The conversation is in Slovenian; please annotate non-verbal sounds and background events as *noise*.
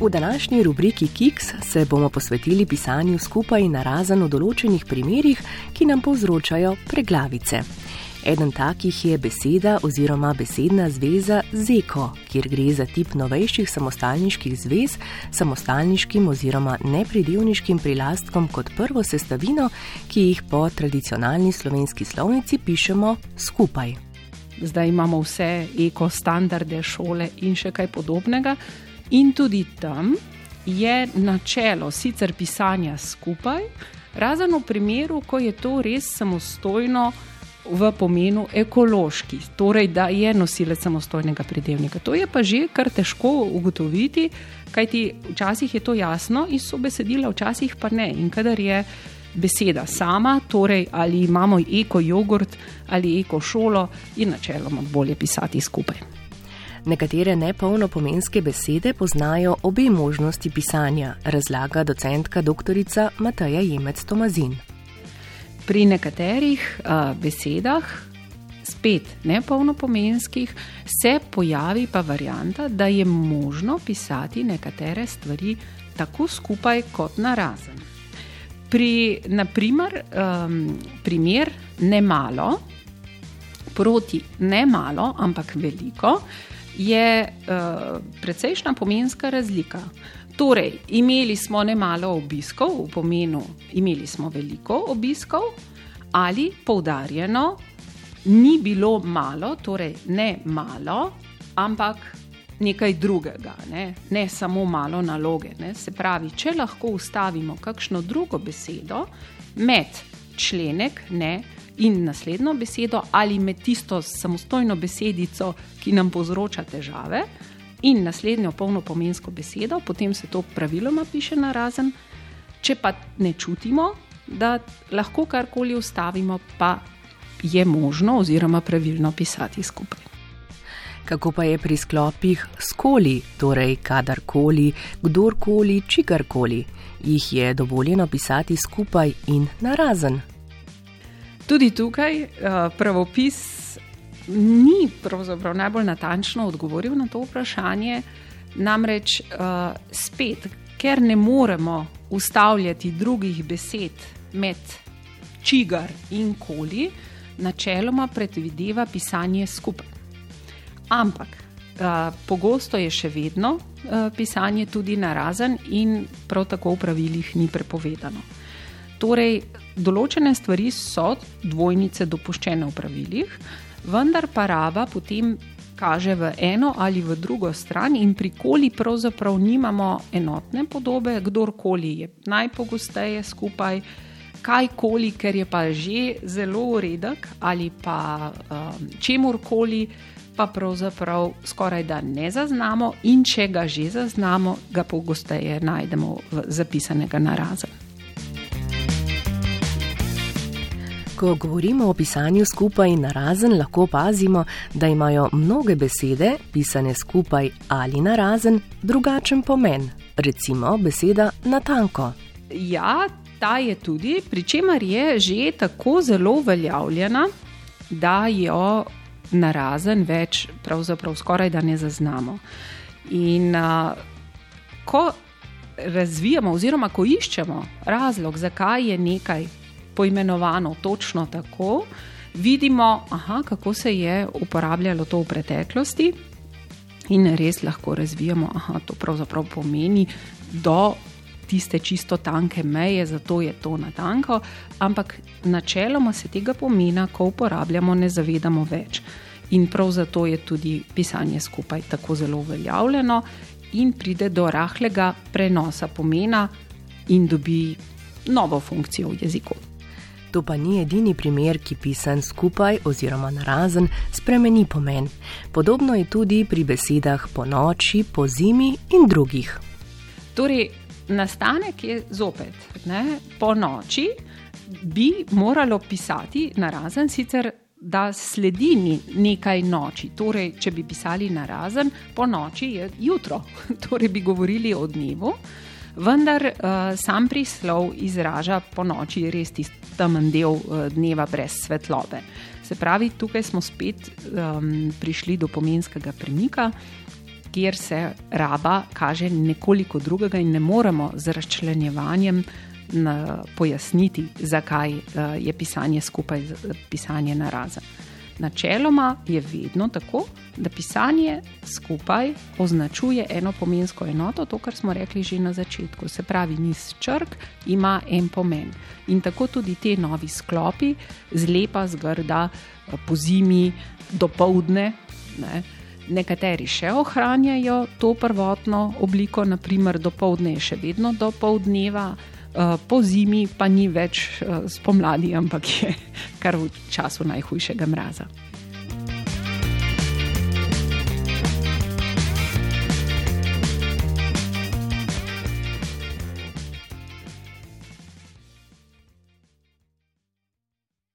V današnji rubriki Kiks se bomo posvetili pisanju skupaj na razen v določenih primerjih, ki nam povzročajo preglavice. Eden takih je beseda oziroma besedna zveza zeko, kjer gre za tip novejših samostalniških zvez, samostalniškim oziroma nepridevniškim prilastkom kot prvo sestavino, ki jih po tradicionalni slovenski slovnici pišemo skupaj. Zdaj imamo vse ekostandarde, šole in še kaj podobnega. In tudi tam je načelo sicer pisanja skupaj, razen v primeru, ko je to res samostojno v pomenu ekološki, torej da je nosilec samostojnega pridevnika. To je pa že kar težko ugotoviti, kajti včasih je to jasno iz sobesedila, včasih pa ne. In kadar je beseda sama, torej ali imamo eko jogurt ali eko šolo, je načeloma bolje pisati skupaj. Nekatere nepolno pomenske besede poznajo obe možnosti pisanja, razlaga docentka dr. Mataja Jemec Tomazin. Pri nekaterih uh, besedah, spet nepolno pomenskih, se pojavi pa varijanta, da je možno pisati nekatere stvari tako skupaj kot narazen. Pri, naprimer, um, primer ne malo, proti ne malo, ampak veliko je uh, precejšna pomenska razlika. Torej, imeli smo ne malo obiskov, v pomenu, imeli smo veliko obiskov, ali poudarjeno, ni bilo malo, torej ne malo, ampak nekaj drugega, ne, ne samo malo naloge. Ne. Se pravi, če lahko ustavimo kakšno drugo besedo med členek, ne in naslednjo besedo, ali med tisto samostojno besedico, ki nam povzroča težave, in naslednjo polno pomensko besedo, potem se to praviloma piše na razen. Če pa ne čutimo, da lahko karkoli ustavimo, pa je možno oziroma pravilno pisati skupaj. Kako pa je pri sklopih skoli, torej kadarkoli, kdorkoli, čigarkoli, jih je dovoljeno pisati skupaj in na razen? Tudi tukaj uh, pravopis ni najbolj natančno odgovoril na to vprašanje, namreč uh, spet, ker ne moremo ustavljati drugih besed med čigar in koli, načeloma predvideva pisanje skupaj. Ampak uh, pogosto je še vedno uh, pisanje tudi narazen in prav tako v pravilih ni prepovedano. Torej, določene stvari so dvojnice dopuščene v pravilih, vendar pa raba potem kaže v eno ali v drugo stran, in pri koli pravzaprav nimamo enotne podobe, kdorkoli je najpogosteje skupaj, kajkoli, ker je pa že zelo redek ali pa um, čemorkoli. Pa pravzaprav skoraj da ne zaznamo, in če ga že zaznamo, ga pogosteje najdemo zapisanega na razen. Ko govorimo o pisanju skupaj in narazen, lahko opazimo, da imajo mnoge besede, pisane skupaj ali narazen, drugačen pomen. Recimo beseda natanko. Ja, ta je tudi, pri čemer je že tako zelo uveljavljena, da jo narazen več, pravzaprav skoraj da ne zaznamo. In uh, ko razvijamo, oziroma ko iščemo razlog, zakaj je nekaj poimenovano točno tako, vidimo, aha, kako se je uporabljalo to v preteklosti, in res lahko razvijamo, da to pravzaprav pomeni do tiste čisto tanke meje, zato je to na tanko, ampak načeloma se tega pomena, ko uporabljamo, ne zavedamo več. In prav zato je tudi pisanje skupaj tako zelo uveljavljeno, in pride do rahlega prenosa pomena in dobi novo funkcijo v jeziku. To pa ni edini primer, ki pisan skupaj oziroma narazen spremeni pomen. Podobno je tudi pri besedah po noči, po zimi in drugih. Torej, nastanek je zopet ne, po noči, bi moralo pisati narazen, sicer da sledi nekaj noči. Torej, če bi pisali narazen, po noči je jutro, *laughs* torej bi govorili o dnevu vendar uh, sam prislov izraža po noči res tisti temen del uh, dneva brez svetlobe. Se pravi, tukaj smo spet um, prišli do pomenskega premika, kjer se raba kaže nekoliko drugega in ne moremo z razčlenjevanjem pojasniti, zakaj eh, je pisanje skupaj pisanje narazen. Načeloma je vedno tako, da pisanje skupaj označuje eno pomensko enoto, to, kar smo rekli že na začetku. Se pravi, niz črk ima en pomen. In tako tudi te novi sklopi, zlepa, zgrda, po zimi, do povdne. Ne. Nekateri še ohranjajo to prvotno obliko, naprimer do povdne je še vedno do povdneva. Eh, po zimi pa ni več eh, spomladi, ampak je kar v času najhujšega mraza.